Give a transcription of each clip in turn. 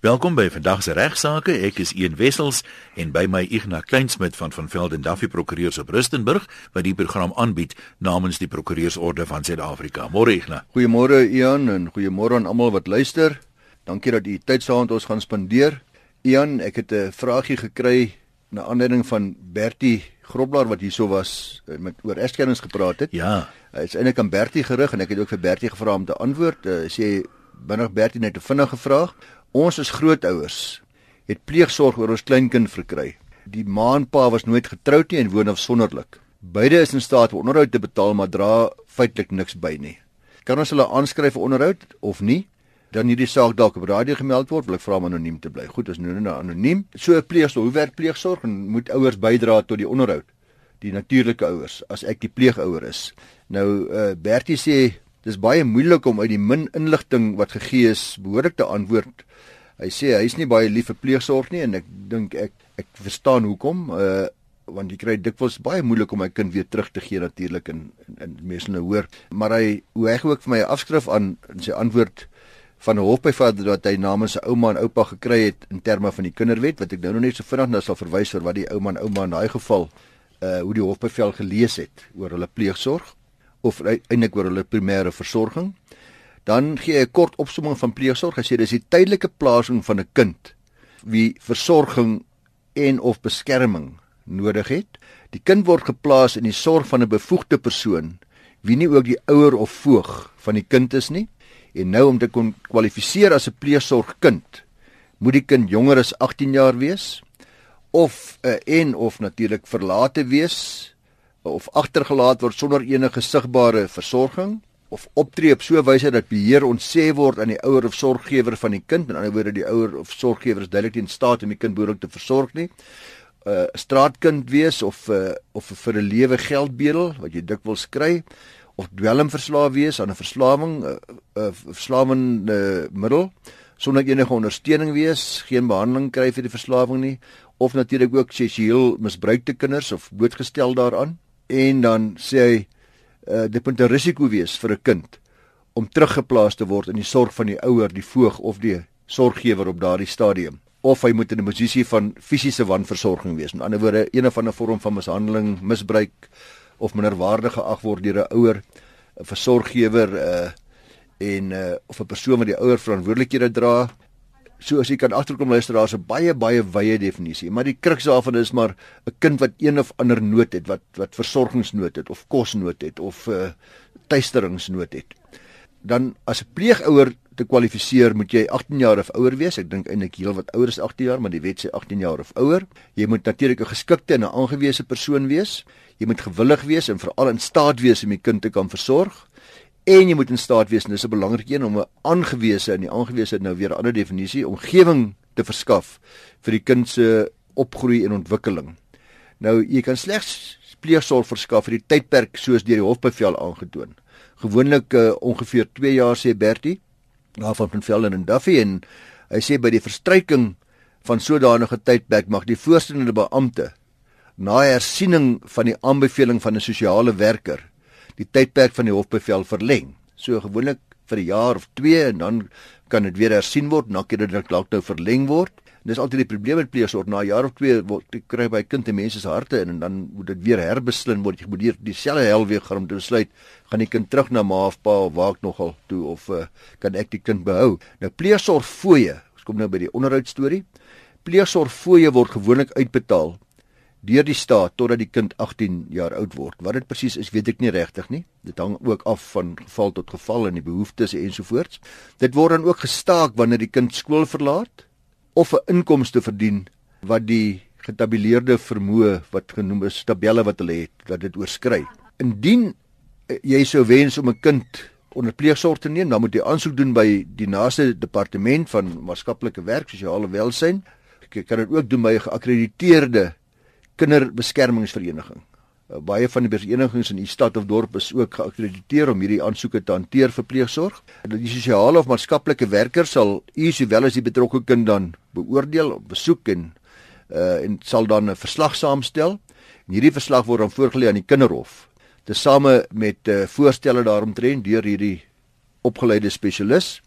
Welkom by vandag se regsaake. Ek is Ian Wessels en by my Ignas Kleinsmid van van Velden Duffy Prokureurs op Rustenburg wat die program aanbied namens die Prokureursorde van Suid-Afrika. Môre Ignas. Goeiemôre Ian en goeiemôre aan almal wat luister. Dankie dat u tyd saam met ons gaan spandeer. Ian, ek het 'n vraagie gekry na aanleiding van Bertie Groblaar wat hierso was eh, met oor egskeidings gepraat het. Ja. Hy is eintlik aan Bertie gerig en ek het ook vir Bertie gevra om te antwoord. Uh, sê binne Bertie net 'n vinnige vraag. Ons is grootouers het pleegsorg oor ons kleinkind verkry. Die ma en pa was nooit getroud nie en woon afsonderlik. Beide is in staat om onderhoud te betaal maar dra feitelik niks by nie. Kan ons hulle aanskryf vir onderhoud of nie? Dan hierdie saak dalk op radio gemeld word, wil ek vra om anoniem te bly. Goed, as nou nou anoniem. So 'n pleegsorg, hoe werk pleegsorg en moet ouers bydra tot die onderhoud? Die natuurlike ouers as ek die pleegouer is. Nou uh Bertie sê dis baie moeilik om uit die min inligting wat gegee is behoorlik te antwoord. Hy sê hy's nie baie lief vir pleegsorg nie en ek dink ek ek verstaan hoekom uh want jy kry dikwels baie moeilik om my kind weer terug te gee natuurlik en en mense nou hoor. Maar hy hoe hy ook vir my 'n afskrif aan in sy antwoord van 'n hofbevader wat hy namens sy ouma en oupa gekry het in terme van die kinderwet wat ek nou nog net so vinnig nou sal verwys oor wat die ouma en ouma in daai geval uh hoe die hofbevel gelees het oor hulle pleegsorg of eintlik oor hulle primêre versorging Dan gee hy 'n kort opsomming van pleegsorg. Hy sê dis die tydelike plasing van 'n kind wie versorging en of beskerming nodig het. Die kind word geplaas in die sorg van 'n bevoegde persoon wie nie ook die ouer of voog van die kind is nie. En nou om te kon kwalifiseer as 'n pleegsorgkind, moet die kind jonger as 18 jaar wees of 'n uh, en of natuurlik verlate wees of agtergelaat word sonder enige sigbare versorging of optree op so 'n wyse dat beheer ontsê word aan die ouer of sorggewer van die kind. In ander woorde, die ouer of sorggewer is duidelik nie in staat om die kind behoorlik te versorg nie. 'n uh, straatkind wees of uh, of vir 'n lewe geldbedel wat jy dikwels kry of dwelmverslaaf wees aan 'n verslawing 'n uh, uh, verslawende uh, middel sonder enige ondersteuning wees, geen behandeling kry vir die verslawing nie of natuurlik ook seksueel misbruikte kinders of blootgestel daaraan. En dan sê hy uh, dit moet 'n risiko wees vir 'n kind om teruggeplaas te word in die sorg van die ouer, die voog of die sorggewer op daardie stadium of hy moet in 'n posisie van fisiese wanversorging wees. Met ander woorde, een of ander vorm van mishandeling, misbruik of minderwaardige geag word deur 'n ouer, 'n versorggewer uh en uh of 'n persoon wat die ouer verantwoordelikhede dra So as jy kan agterkom luister daar's 'n baie baie wye definisie, maar die kruks daarvan is maar 'n kind wat een of ander nood het, wat wat versorgingsnood het of kosnood het of uh, tuisteringsnood het. Dan as 'n pleegouer te kwalifiseer, moet jy 18 jaar of ouer wees. Ek dink eintlik heel wat ouer is 18 jaar, maar die wet sê 18 jaar of ouer. Jy moet natuurlik 'n geskikte en 'n aangewese persoon wees. Jy moet gewillig wees en veral in staat wees om die kind te kan versorg en jy moet in staat wees en dis 'n belangrike een om 'n aangewese en die aangewese het nou weer 'n ander definisie omgewing te verskaf vir die kind se opgroei en ontwikkeling. Nou jy kan slegs pleegsorg verskaf vir die tydperk soos deur die hofbevel aangetoon. Gewoonlik uh, ongeveer 2 jaar sê Bertie daarvan van Velden en Duffy en hy sê by die verstryking van sodanige tydperk mag die voorsittende beampte na hersiening van die aanbeveling van 'n sosiale werker die tydperk van die hofbevel verleng. So gewoonlik vir 'n jaar of 2 en dan kan dit weer hersien word, na keer dit dalk nou verleng word. En dis altyd die probleem met pleegsorg na 'n jaar of 2 word kry by kind en mense se harte in en dan moet dit weer herbeslin word. Jy moet hier dieselfde hel weer gaan om te besluit gaan die kind terug na ma of pa of waar ek nogal toe of uh, kan ek die kind behou. Nou pleegsorg fooie, ons kom nou by die onderhoud storie. Pleegsorg fooie word gewoonlik uitbetaal deur die staat totdat die kind 18 jaar oud word. Wat dit presies is, weet ek nie regtig nie. Dit hang ook af van geval tot geval en die behoeftes ensovoorts. Dit word dan ook gestaak wanneer die kind skool verlaat of 'n inkomste verdien wat die getabuleerde vermoë wat genoem is tabelle wat hulle het, dat dit oorskry. Indien eh, jy sou wens om 'n kind onder pleegsorg te neem, dan moet jy aansoek doen by die naaste departement van maatskaplike werk, sosiale welsyn. Jy kan dit ook doen by 'n geakkrediteerde kinderbeskermingsvereniging. Uh, baie van die verenigings in die stad of dorp is ook geakkrediteer om hierdie aansoeke te hanteer vir pleegsorg. Die sosiale of maatskaplike werker sal u sowel as die betrokke kind dan beoordeel, besoek en uh en sal dan 'n verslag saamstel. En hierdie verslag word dan voorgelê aan die kinderhof. Tesame met uh voorstelle daaromtrent deur hierdie opgeleide spesialis.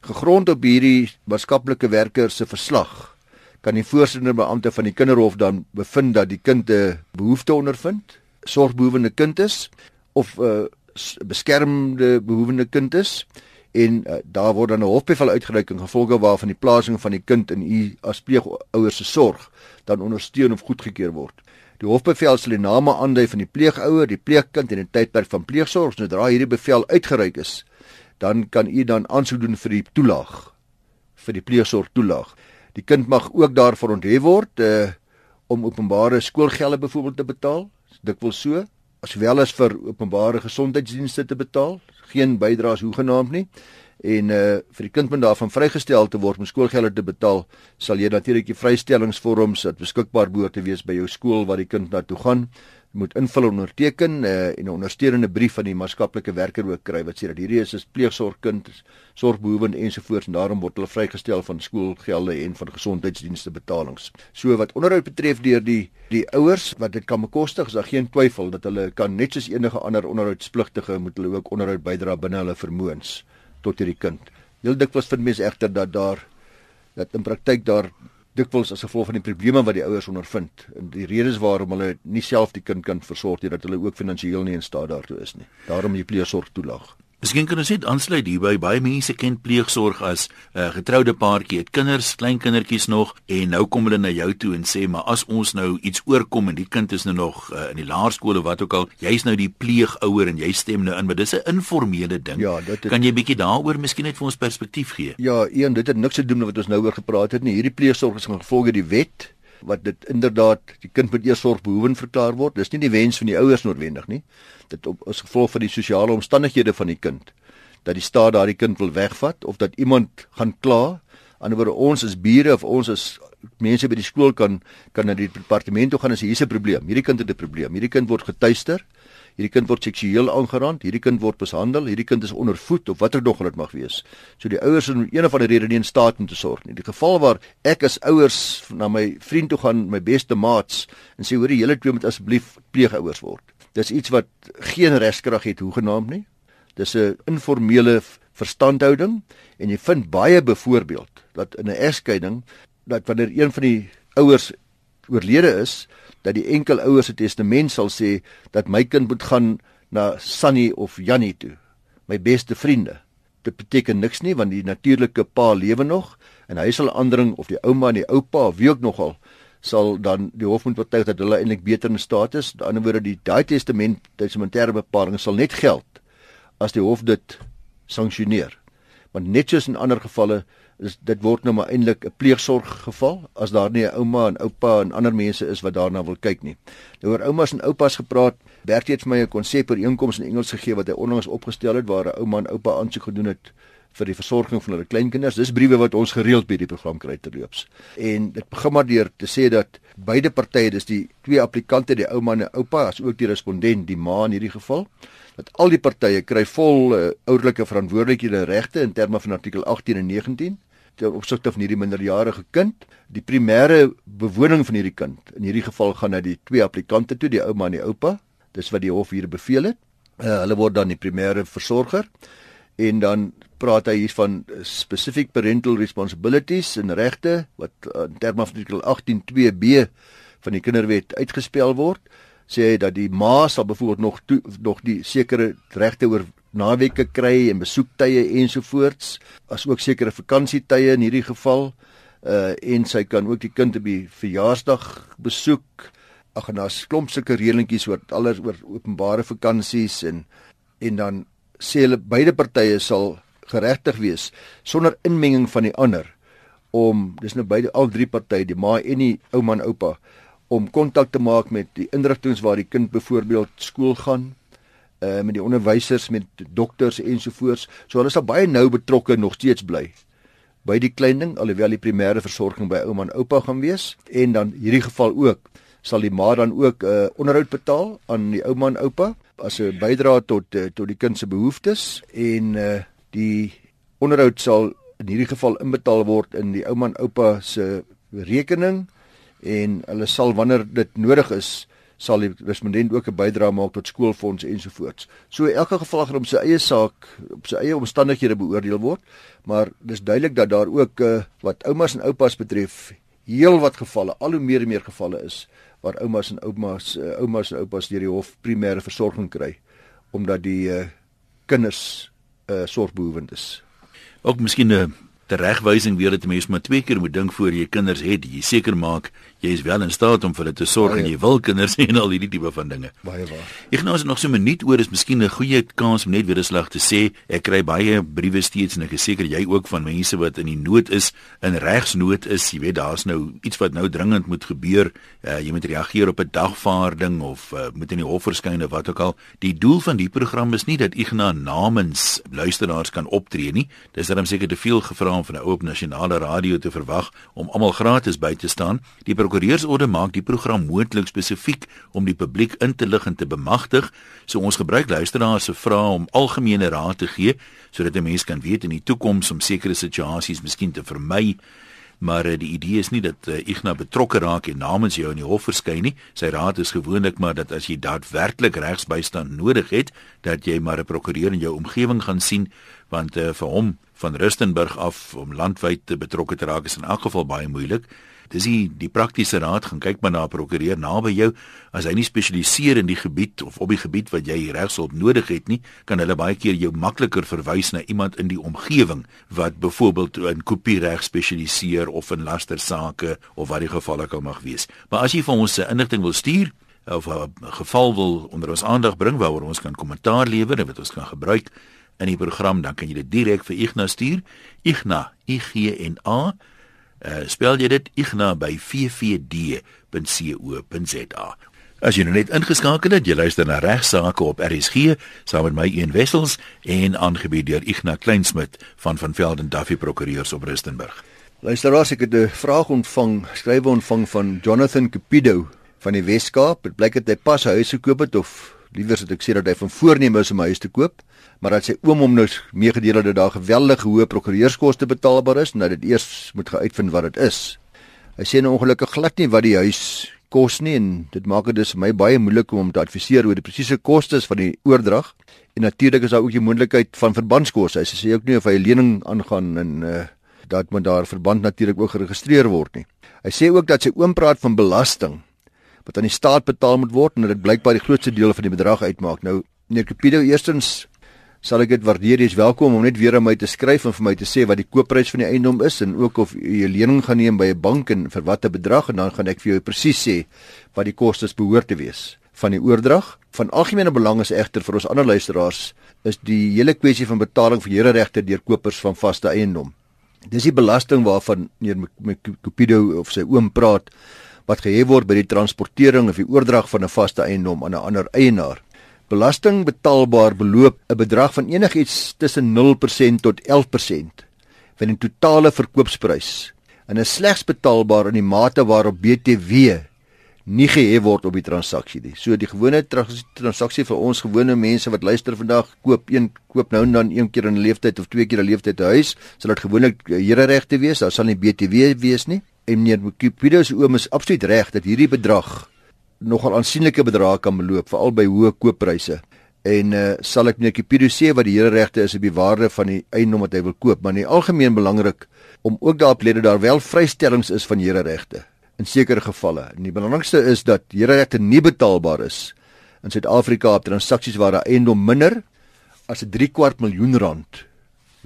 Gegrond op hierdie maatskaplike werker se verslag kan die voorsitter beampte van die kinderhof dan bevind dat die kind 'n behoefte ondervind, sorgbehoevende kind is of 'n uh, beskermde behoevende kind is en uh, daar word dan 'n hofbevel uitgereik in gevolge waarvan die plasing van die kind in u as pleegouers se sorg dan ondersteun of goedgekeur word. Die hofbevel sal die name aandui van die pleegouer, die pleegkind en die tydperk van pleegsorg. Sodra hierdie bevel uitgereik is, dan kan u dan aansoek doen vir die toelaag vir die pleegsorg toelaag. Die kind mag ook daarvoor onthef word uh, om openbare skoolgelde byvoorbeeld te betaal. Dit wil so aswel as vir openbare gesondheidsdienste te betaal, geen bydraes hoegenaamd nie. En uh vir die kind moet daarvan vrygestel te word om skoolgeld te betaal, sal jy natuurlik die vrystellingsvorms wat beskikbaar behoort te wees by jou skool waar die kind na toe gaan moet invul en onderteken uh, en 'n ondersteunende brief van die maatskaplike werker ook kry wat sê dat hierdie is 'n pleegsorgkind, sorgbehoevend ensovoorts en daarom word hulle vrygestel van skoolgelde en van gesondheidsdienste betalings. So wat onderhoud betref deur die die ouers wat dit kan bekostig, is daar geen twyfel dat hulle kan net soos enige ander onderhoudspligtige moet hulle ook onderhoud bydra binne hulle vermoëns tot hierdie kind. Heel dikwels vind mense egter dat daar dat in praktyk daar dikwels as gevolg van die probleme wat die ouers ondervind en die redes waarom hulle nie self die kind kan versorg nie dat hulle ook finansiëel nie in staat daartoe is nie. Daarom die pleegsorg toelaag. Miskien kan ons net aansluit hierby. Baie mense ken pleegsorg as 'n uh, eh, getroude paartjie, het kinders, klein kindertjies nog en nou kom hulle na jou toe en sê, "Maar as ons nou iets oorkom en die kind is nou nog uh, in die laerskool of wat ook al, jy's nou die pleegouer en jy stem nou in, maar dis 'n informele ding." Ja, dit het... kan jy bietjie daaroor miskien net vir ons perspektief gee? Ja, een, dit het niks te doen met wat ons nou oor gepraat het nie. Hierdie pleegsorg is gevolge die wet wat dit inderdaad die kind moet eers sorgbehoevend verklaar word. Dis nie die wens van die ouers noodwendig nie. Dit op as gevolg van die sosiale omstandighede van die kind dat die staat daardie kind wil wegvat of dat iemand gaan kla. Anderswoorde ons as bure of ons as mense by die skool kan kan na die departement toe gaan en sê hier's 'n probleem. Hierdie kind het 'n probleem. Hierdie kind word getuister. Hierdie kind word seksueel aangerand. Hierdie kind word mishandel. Hierdie kind is ondervoed of watter nog dit mag wees. So die ouers is een of ander rede nie in staat om te sorg nie. Die geval waar ek as ouers na my vriend toe gaan, my beste maats en sê hoor die hele twee moet asseblief pleegouers word. Dis iets wat geen regskrag het hoegenaamd nie. Dis 'n informele verstandhouding en jy vind baie byvoorbeeld dat in 'n egskeiding dat wanneer een van die ouers oorlede is, dat die enkel ouers se testament sal sê dat my kind moet gaan na Sunny of Jannie toe, my beste vriende. Dit beteken niks nie want die natuurlike pa lewe nog en hy sal aandring of die ouma en die oupa wie ook nogal sal dan die hof moet betuig dat hulle eintlik beter in staat is. Aan die ander woorde die daai testament, testamentêre bepaling sal net geld as die hof dit sanksioneer. Want net soos in ander gevalle is dit word nou maar eintlik 'n pleegsorggeval as daar nie 'n ouma en oupa en ander mense is wat daarna wil kyk nie. Nou oor oumas en oupas gepraat, Bertie het vir my 'n konsep oor einkoms in Engels gegee wat hy onlangs opgestel het waar 'n ouma en oupa aansoek gedoen het vir die versorging van hulle kleinkinders. Dis briewe wat ons gereeld by die program kry terloops. En dit begin maar deur te sê dat beide partye, dis die twee applikante, die ouma en die oupa, as ook die respondent, die ma in hierdie geval, dat al die partye kry vol uh, ouderlike verantwoordelikhede en regte in terme van artikel 18 en 19 ter opsigte van hierdie minderjarige kind. Die primêre bewoning van hierdie kind in hierdie geval gaan na die twee applikante toe, die ouma en die oupa. Dis wat die hof hier beveel het. Uh, hulle word dan die primêre versorger en dan praat hy hier van specific parental responsibilities en regte wat in terme van artikel 18.2b van die kinderwet uitgespel word sê dat die ma sal byvoorbeeld nog toe, nog die sekere regte oor naweke kry en besoektye ensovoorts as ook sekere vakansietye in hierdie geval uh en sy kan ook die kind op die verjaarsdag besoek. Ag en daar's klomp sulke reëlingkies oor alles oor openbare vakansies en en dan sê hulle beide partye sal geregtig wees sonder inmenging van die ander om dis nou beide al drie partye die ma en die ouma en oupa om kontak te maak met die inrigtinge waar die kind byvoorbeeld skool gaan uh met die onderwysers met dokters ensovoorts. So hulle sal baie nou betrokke nog steeds bly by die klein ding alhoewel die primêre versorging by ouma en oupa gaan wees. En dan hierdie geval ook sal die ma dan ook uh onderhoud betaal aan die ouma en oupa as 'n bydrae tot uh, tot die kind se behoeftes. En uh die onderhoud sal in hierdie geval inbetaal word in die ouma en oupa se rekening. En hulle sal wanneer dit nodig is sal die respondent ook 'n bydrae maak tot skoolfonds ensovoorts. So elke geval gaan om sy eie saak op sy eie omstandighede beoordeel word, maar dis duidelik dat daar ook uh, wat oumas en oupas betref heel wat gevalle, al hoe meer en meer gevalle is waar oumas en oumas uh, oumas en oupas deur die hof primêre versorging kry omdat die uh, kinders uh, sorgbehoevend is. Ook miskien 'n teregwysing weer dat mense maar twee keer moet dink voor jy kinders het. Jy seker maak jy is wel in staat om vir hulle te sorg en jy wil kinders hê en al hierdie tipe van dinge. Baie waar. Ek nou as nog so 'n minuut oor is miskien 'n goeie kans om net weer 'n slag te sê. Ek kry baie briewe steeds en ek is seker jy ook van mense wat in die nood is, in regsnood is. Jy weet daar's nou iets wat nou dringend moet gebeur. Uh, jy moet reageer op 'n dagvaarding of uh, moet in die hof verskyn of wat ook al. Die doel van die program is nie dat Ignas namens luisteraars kan optree nie. Dis dan seker te veel gevra om van 'n oop nasionale radio te verwag om almal gratis by te staan. Die prokureursorde maak die program moontlik spesifiek om die publiek in te lig en te bemagtig. So ons gebruik luisteraars se vrae om algemene raad te gee sodat 'n mens kan weet in die toekoms om sekere situasies miskien te vermy. Maar uh, die idee is nie dat uh, Ignas betrokke raak en namens jou in die hof verskyn nie. Sy raad is gewoonlik maar dat as jy daadwerklik regsbystand nodig het, dat jy maar 'n prokureur in jou omgewing gaan sien want uh, vir hom van Rustenburg af om landwyd betrokke te raak is in elk geval baie moeilik. Dis die die praktiese raad gaan kyk maar na 'n prokureur naby jou as hy nie spesialiseer in die gebied of op die gebied wat jy regshulp nodig het nie, kan hulle baie keer jou makliker verwys na iemand in die omgewing wat byvoorbeeld in kopiereg spesialiseer of in lastersake of wat die geval ook al mag wees. Maar as jy vir ons 'n inligting wil stuur of 'n geval wil onder ons aandag bring waaroor ons kan kommentaar lewer en wat ons kan gebruik in die program, dan kan jy dit direk vir Ignas stuur. Ignas, I G N A. Uh, spel jy dit Ignas by ffd.co.za. As jy nou net ingeskakel het, jy luister na regsaake op RSG saam met my een wessels en aangebied deur Ignas Kleinsmid van van Velden Duffy Prokureurs op Rustenburg. Luisteraars, ek het 'n vraag ontvang, skrywe ontvang van Jonathan Cupido van die Weskaap. Dit blyk dat hy pas 'n huis gekoop het of liewer het ek sê dat hy van voorneme is om 'n huis te koop maar dat sy oom hom nou meegedeel het dat daar geweldige hoë prokureurskoste betaalbaar is en dat dit eers moet geuitvind wat dit is. Hy sê nou ongelukkig glad nie wat die huis kos nie en dit maak dit dus vir my baie moeilik om hom te adviseer oor die presiese kostes van die oordrag en natuurlik is daar ook die moontlikheid van verbandskoste. Hy sê ook nie of hy 'n lening aangaan en uh, dat moet daar verband natuurlik ook geregistreer word nie. Hy sê ook dat sy oom praat van belasting wat aan die staat betaal moet word en dit blykbaar die grootste deel van die bedrag uitmaak. Nou meneer Cupido eerstens sal ek dit waardeer. Jy is welkom om net weer aan my te skryf en vir my te sê wat die koopprys van die eiendom is en ook of jy 'n lening gaan neem by 'n bank en vir watter bedrag en dan gaan ek vir jou presies sê wat die kostes behoort te wees van die oordrag. Van algemene belang is egter vir ons ander luisteraars is die hele kwessie van betaling vir hereregte deur kopers van vaste eiendom. Dis die belasting waarvan meneer Cupido of sy oom praat wat gehef word by die transportering of die oordrag van 'n vaste eiendom aan 'n ander eienaar. Belasting betaalbaar beloop 'n bedrag van enigiets tussen 0% tot 11% van die totale verkoopsprys en is slegs betaalbaar in die mate waarop BTW nie gehef word op die transaksie nie. So die gewone transaksie vir ons gewone mense wat luister vandag koop een koop nou en dan een keer in 'n leeftyd of twee keer in 'n leeftyd 'n huis, sal dit gewoonlik hereregte wees, daar sal nie BTW wees nie. En meneer Cupido se oom is absoluut reg dat hierdie bedrag nogal aansienlike bedrae kan beloop veral by hoë kooppryse. En uh, sal ek net Kipido sê wat die hele regte is op die waarde van die eiendom wat hy wil koop, maar in die algemeen belangrik om ook daarop let dat daar wel vrystellings is van here regte in sekere gevalle. En die belangrikste is dat here regte nie betaalbaar is in Suid-Afrika op transaksies waar 'n eiendom minder as 'n 3 kwart miljoen rand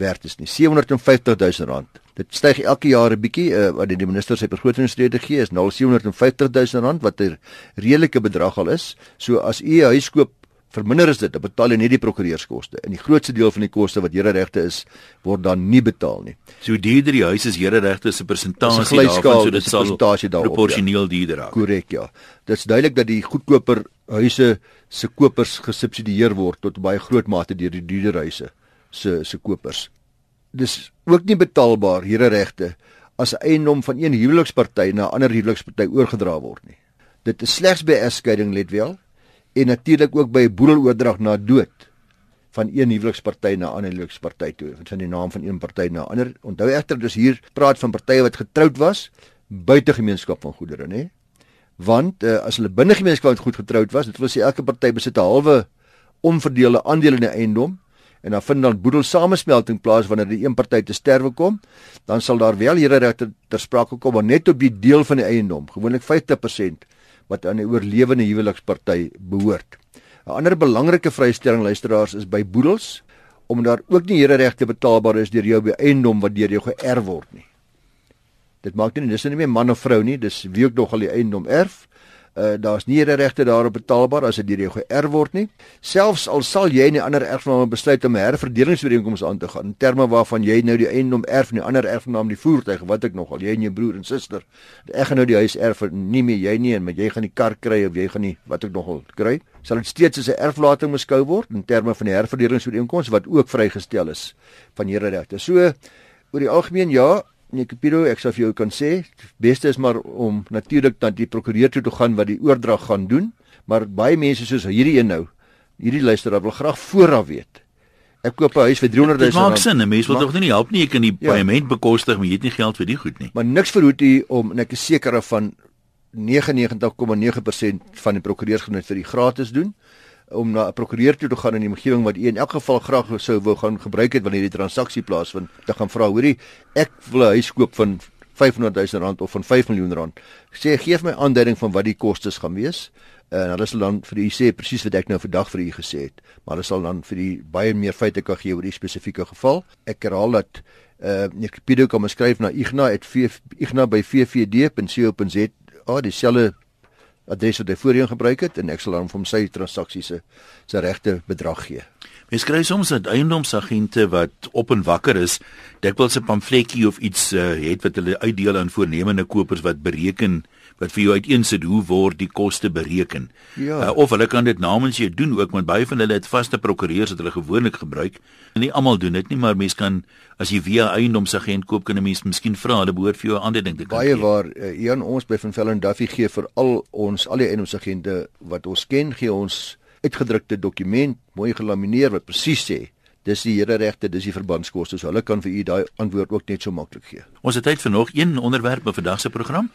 werd is nie 750 000 rand Dit styg elke jaar 'n bietjie uh, wat die minister sy begrotingsstrategie is nou 750 000 rand wat 'n redelike bedrag al is. So as u 'n huis koop verminder is dit, dan betaal jy net die prokureurskoste. En die grootste deel van die koste wat hereregte is, word dan nie betaal nie. So duurder die huis is hereregte se persentasie daarvan, so dit sal persentasie daarop proporsioneel ja. duurder raak. Korrek, ja. Dit is duidelik dat die goedkoper huise se kopers gesubsidieer word tot baie groot mate deur die duurder huise se se kopers dis ook nie betaalbaar hierdie regte as eiendom van een huweliksparty na 'n ander huweliksparty oorgedra word nie. Dit is slegs by egskeiding let wel en natuurlik ook by boedeloordrag na dood van een huweliksparty na 'n ander huweliksparty toe, van die naam van een party na ander. Onthou egter dis hier praat van partye wat getroud was buite gemeenskap van goedere, nê? Want uh, as hulle binne gemeenskap goed getroud was, dit wil sê elke party besit 'n halwe onverdeelde aandeel in die eiendom en dan vind dan boedel samesmelting plaas wanneer die een party te sterwe kom, dan sal daar wel hereregte ter sprake kom maar net op die deel van die eiendom, gewoonlik 50% wat aan die oorlewende huweliksparty behoort. 'n Ander belangrike vrystelling luisteraars is by boedels om daar ook nie hereregte betaalbaar is deur jou eiendom wat deur jou geërf word nie. Dit maak nie dis nie meer man of vrou nie, dis wie ook nog al die eiendom erf uh, daar's nie regte daarop betaalbaar as dit deur jou geërf word nie. Selfs al sal jy in 'n ander erfgename besluit om 'n herverdelingsooreenkoms aan te gaan, in terme waarvan jy nou die eiendom erf en die ander erfgenaam die voertuig, wat ek nogal, jy en jou broer en suster, ek gaan nou die huis erf nie meer jy nie en met jy gaan die kar kry of jy gaan nie wat ek nogal kry, sal dit steeds as 'n erflating beskou word in terme van die herverdelingsooreenkoms wat ook vrygestel is van Here regte. So oor die algemeen ja, Nee, Kapiro, ek sou vir jou kan sê, beste is maar om natuurlik dan die prokureur toe te gaan wat die oordrag gaan doen, maar baie mense soos hierdie een nou, hierdie luisteraar wil graag vooraf weet. Ek koop 'n huis vir 300 000 rand. Dit maak sin, 'n mens wil tog nie help nie, jy kan die ja. paaiement bekostig, maar jy het nie geld vir die goed nie. Maar niks verhoed u om en ek is seker van 99,9% van die prokureurs gaan dit vir u gratis doen om na 'n prokureur toe te gaan in die omgewing wat u in elk geval graag sou wou gaan gebruik het wanneer die transaksie plaasvind. Te gaan vra, hoorie, ek wil 'n huis koop van 500 000 rand of van 5 miljoen rand. Sê gee my aanduiding van wat die kostes gaan wees. En hulle sal dan vir u sê presies wat ek nou vandag vir u gesê het, maar hulle sal dan vir u baie meer feite kan gee oor die spesifieke geval. Ek herhaal dat uh ek pedo kom skryf na igna@igna@vvd.co.za. Ah, dieselfde adres wat hy voorheen gebruik het en ek sal hom sy transaksie se se regte bedrag gee. Mens kry soms dat eiendomsagente wat op en wakker is, dikwels 'n pamfletjie of iets uh, het wat hulle uitdeel aan voornemende kopers wat bereken wat vir jou uiteensit hoe word die koste bereken. Ja. Uh, of hulle kan dit namens jou doen ook want baie van hulle het vaste prokureurs wat hulle gewoonlik gebruik. Nie almal doen dit nie, maar mense kan as jy via eiendomsagent koop kan 'n mens miskien vra hulle behoort vir jou ander ding te kan. Baie waar uh, een ons by van Vellen Duffy gee vir al ons al die eiendomsagente wat ons ken gee ons uitgedrukte dokument mooi gelamineer wat presies sê dis die here regte dis die verbandskoste so hulle kan vir u daai antwoord ook net so maklik gee. Ons het tyd vir nog een onderwerp vir vandag se program.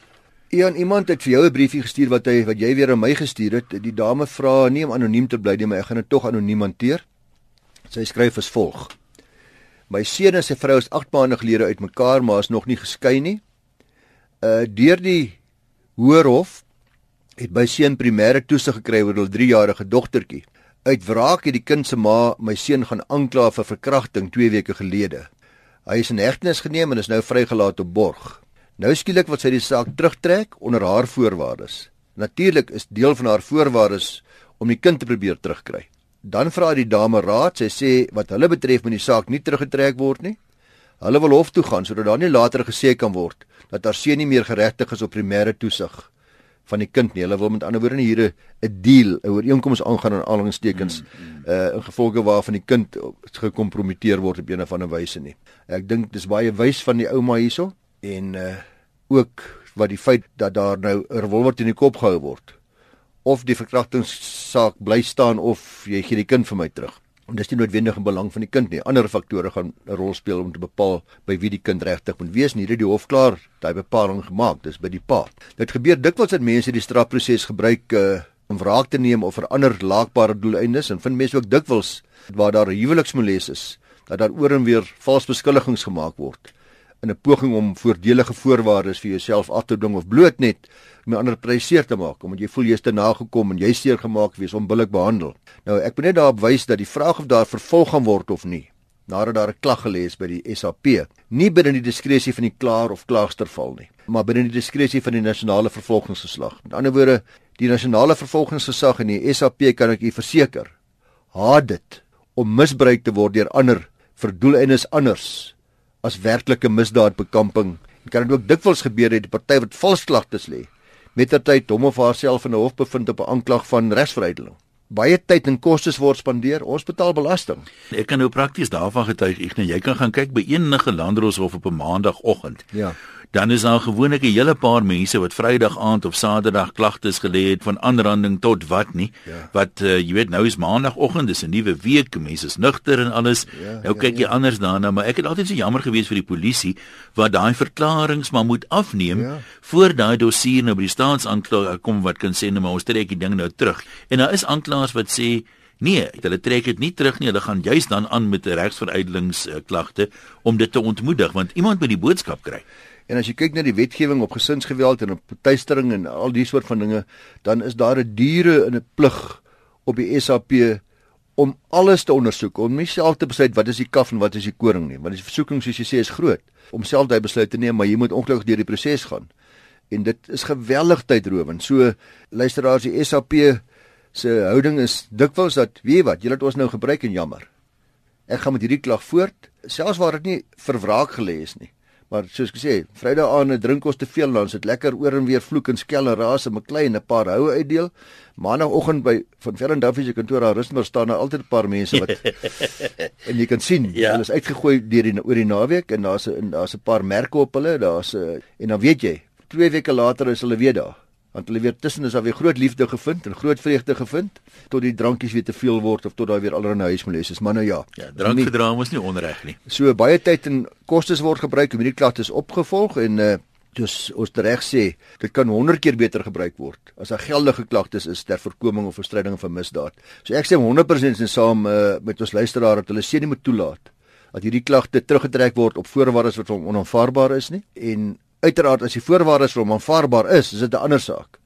Ian iemand het vir jou 'n briefie gestuur wat hy wat jy weer aan my gestuur het. Die dame vra nie om anoniem te bly nie, maar ek gaan dit tog anoniem hanteer. Sy skryf as volg: My seun en sy vrou is 8 maande gelede uitmekaar, maar is nog nie geskei nie. Uh deur die Hoërhof het my seun primêre toesig gekry oor hul 3-jarige dogtertjie. Uit wraak het die kind se ma my seun gaan aankla vir verkrachting 2 weke gelede. Hy is in hegtenis geneem en is nou vrygelaat op borg. Nou skielik wil sy die saak terugtrek onder haar voorwaardes. Natuurlik is deel van haar voorwaardes om die kind te probeer terugkry. Dan vra die dame raad, sy sê wat hulle betref moet die saak nie teruggetrek word nie. Hulle wil hof toe gaan sodat daar nie later gesê kan word dat haar seun nie meer geregtig is op primêre toesig van die kind nie. Hulle wil met ander woorde nie hier 'n deal, 'n ooreenkoms aangaan aan aanhalingstekens mm, mm. uh in gevolge waarvan die kind gekompromiteer word op 'n of ander wyse nie. Ek dink dis baie wys van die ouma hierso en uh ook wat die feit dat daar nou 'n revolver teen die kop gehou word of die verkrachtingssaak bly staan of jy gee die kind vir my terug. En dis nie noodwendig in belang van die kind nie. Ander faktore gaan 'n rol speel om te bepaal by wie die kind regtig moet wees. Nie dat die hof klaar daai bepaling gemaak, dis by die pa. Dit gebeur dikwels dat mense die strafproses gebruik uh, om wraak te neem of vir ander laakbare doeleindes en vind mense ook dikwels waar daar huweliksmoles is, dat daar oor en weer vals beskuldigings gemaak word in 'n poging om voordelige voorwaardes vir jouself af te dwing of bloot net om ander pryseer te maak omdat jy voel jy's te nagekom en jy's seer gemaak wees onbillik behandel. Nou ek moet net daarop wys dat die vraag of daar vervolg gaan word of nie nadat daar 'n klag gelê is by die SAP, nie binne die diskresie van die klaer of klaagster val nie, maar binne die diskresie van die nasionale vervolgingsgesag. Met ander woorde, die nasionale vervolgingsgesag en die SAP kan ek u verseker, haat dit om misbruik te word deur ander vir doeleindes anders as werklike misdaadbekamping. Dit kan ook dikwels gebeur dat die party wat valsklagtes lê, mettertyd hom of haarself in 'n hof bevind op 'n aanklag van regsverwydeling. Baie tyd en kostes word spandeer, ons betaal belasting. Ek kan nou prakties daarvan getuig, ek net jy kan gaan kyk by enige landroshof op 'n maandagooggend. Ja. Dan is daar gewoonlik 'n hele paar mense wat Vrydag aand of Saterdag klagtes gelê het van aanranding tot wat nie. Ja. Wat uh, jy weet nou is Maandagoggend, dis 'n nuwe week, mense is nugter en alles. Ja, nou kyk ja, jy ja. anders daarna, maar ek het altyd so jammer gewees vir die polisie wat daai verklaringe maar moet afneem ja. voor daai dossier nou by die staatsaanklaer kom wat kan sê nou maar ons trek die ding nou terug. En daar is aanklaers wat sê Nee, hulle trek dit nie terug nie. Hulle gaan juis dan aan met 'n regsveruitelingsklagte om dit te ontmoedig want iemand moet die boodskap kry. En as jy kyk na die wetgewing op gesinsgeweld en op tuistering en al die soort van dinge, dan is daar 'n diere in 'n plig op die SAP om alles te ondersoek, om nie self te besluit wat is die kaf en wat is die koring nie, want die versoeking soos jy sê is groot om self daai besluit te neem, maar jy moet ongelukkig deur die proses gaan. En dit is geweldig tydrowend. So luisteraars, die SAP se houding is dikwels dat weet wat, julle het ons nou gebruik en jammer. Ek gaan met hierdie klag voort, selfs waar dit nie vir wraak gelê is nie. Maar soos ek sê, Vrydag aand drink ons te veel dan sit lekker oor en weer vloek en skel en raas en 'n klein 'n paar houe uitdeel. Maandagoggend by van Ferren Duffy se kantoor daar rus maar staan daar altyd 'n paar mense wat en jy kan sien ja. hulle is uitgegooi deur die oor die naweek en daar's 'n daar's 'n paar merke op hulle, daar's en dan weet jy, 2 weke later is hulle weer daar want hulle weer tussen is daar weer groot liefde gevind en groot vreugde gevind tot die drankies weer te veel word of tot daar weer allerlei huismoeles is maar nou ja. Ja drank gedra mos nie onreg nie. So baie tyd en kostes word gebruik om hierdie klagtes opgevolg en uh, dus ons reg sê dit kan 100 keer beter gebruik word. As 'n geldige klagtes is ter voorkoming of verstryding van misdaad. So ek sê 100% is saam uh, met ons luisteraar dat hulle sê nie moet toelaat dat hierdie klagte teruggetrek word op voorwaardes wat onaanvaarbaar is nie. En Uiteraard as die voorwaardes vir hom aanvaarbaar is, is dit 'n ander saak.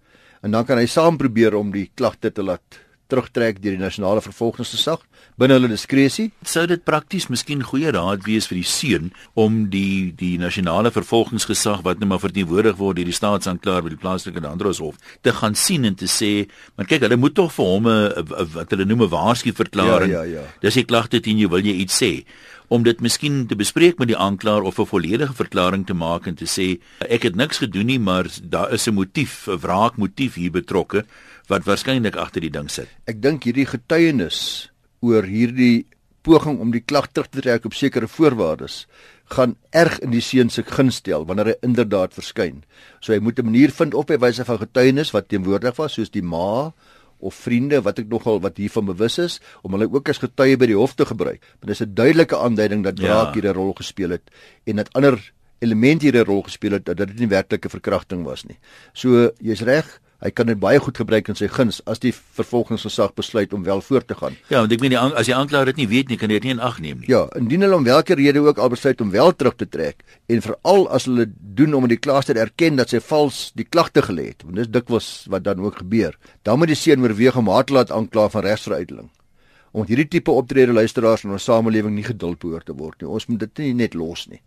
En dan kan hy saam probeer om die klagte te laat terugtrek deur die nasionale vervolgingsgesag binne hulle diskresie. Sou dit prakties miskien goeie raad wees vir die seun om die die nasionale vervolgingsgesag wat nou maar verteenwoordig word deur die staatsanklaer by die plaaslike Androshof te gaan sien en te sê, maar kyk, hulle moet tog vir hom 'n wat hulle noem 'n waarskuwingsverklaring. Ja, ja, ja. Dis 'n klagte teen jou, wil jy iets sê? Om dit miskien te bespreek met die aanklaer of 'n volledige verklaring te maak en te sê ek het niks gedoen nie maar daar is 'n motief, 'n wraakmotief hier betrokke wat waarskynlik agter die ding sit. Ek dink hierdie getuienis oor hierdie poging om die klag terug te trek op sekere voorwaardes gaan erg in die seun se guns stel wanneer hy inderdaad verskyn. So hy moet 'n manier vind op by wyse van getuienis wat teenwoordig was soos die ma of vriende wat ek nogal wat hiervan bewus is om hulle ook as getuie by die hof te gebruik. Want dit is 'n duidelike aanduiding dat wraak ja. hier 'n rol gespeel het en dat ander elemente hier 'n rol gespeel het dat dit nie werklike verkrachting was nie. So jy's reg, hy kan dit baie goed gebruik in sy guns as die vervolgingsgesag besluit om wel voort te gaan. Ja, want ek meen die as die aanklaer dit nie weet nie, kan hy dit nie in ag neem nie. Ja, indien hulle om watter rede ook al besluit om wel terug te trek en veral as hulle doen om in die klaaster erken dat sy vals die klagte gelê het, want dis dikwels wat dan ook gebeur, dan moet die seun oorweeg om haar te laat aankla van regsveruiteling. Om hierdie tipe optrede luisteraars in ons samelewing nie geduld behoort te word nie. Ons moet dit nie net los nie.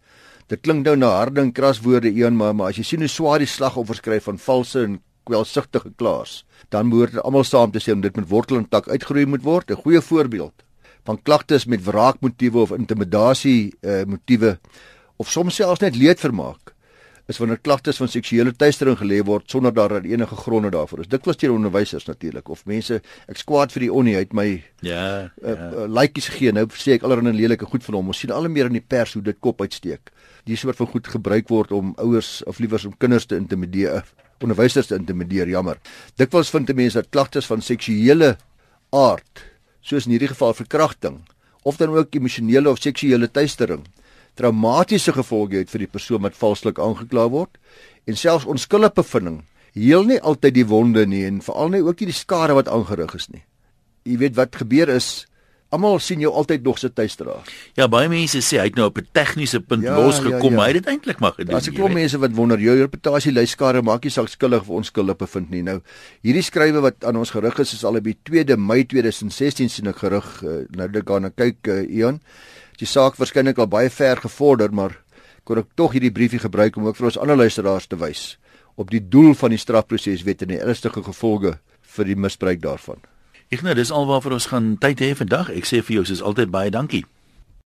Dit klink nou na harde en kras woorde een maar maar as jy sien hoe swaar die slagoffers kry van valse en kwelsugtige klaas, dan behoort almal saam te sê om dit met wortel en tak uitgeroei moet word. 'n Goeie voorbeeld van klagtes met wraakmotiewe of intimidasie uh, motiewe of soms selfs net leedvermaak is wanneer klagtes van seksuele teistering gelê word sonder dat enige gronde daarvoor is. Dit was teen onderwysers natuurlik of mense ek skwaad vir die onnie uit my ja, ja. Uh, uh, likeys gegee. Nou sê ek allerlei lelike goed van hom. Ons sien al meer in die pers hoe dit kop uitsteek. Die soort van goed gebruik word om ouers of liewers om kinders te intimideer onderwysers te intimideer, jammer. Dikwels vind mense dat klagtes van seksuele aard, soos in hierdie geval verkrachting, of dan ook emosionele of seksuele teistering, traumatiese gevolge het vir die persoon wat valslik aangekla word en selfs onskuldige bevinding heel nie altyd die wonde nie en veral nie ook nie die skade wat aangerig is nie. Jy weet wat gebeur is Almal sien jou altyd nog se tuisdra. Ja, baie mense sê hy het nou op 'n tegniese punt ja, losgekom, ja, ja. hy het dit eintlik maar gedoen. Daar's 'n klomp mense wat wonder, jou reputasie lei skare, maak jy saak skuldig of onskuldig bevind nie. Nou, hierdie skrywe wat aan ons gerig is, is al op die 2de Mei 2016 sien ek gerig. Uh, nou dit gaan nou kyk uh, Ian. Die saak waarskynlik al baie ver gevorder, maar kon ek tog hierdie briefie gebruik om ook vir ons ander luisteraars te wys op die doel van die strafproses weet en die ernstige gevolge vir die misbruik daarvan. Ek nou dis alwaar vir ons gaan tyd hê vandag. Ek sê vir jou soos altyd baie dankie.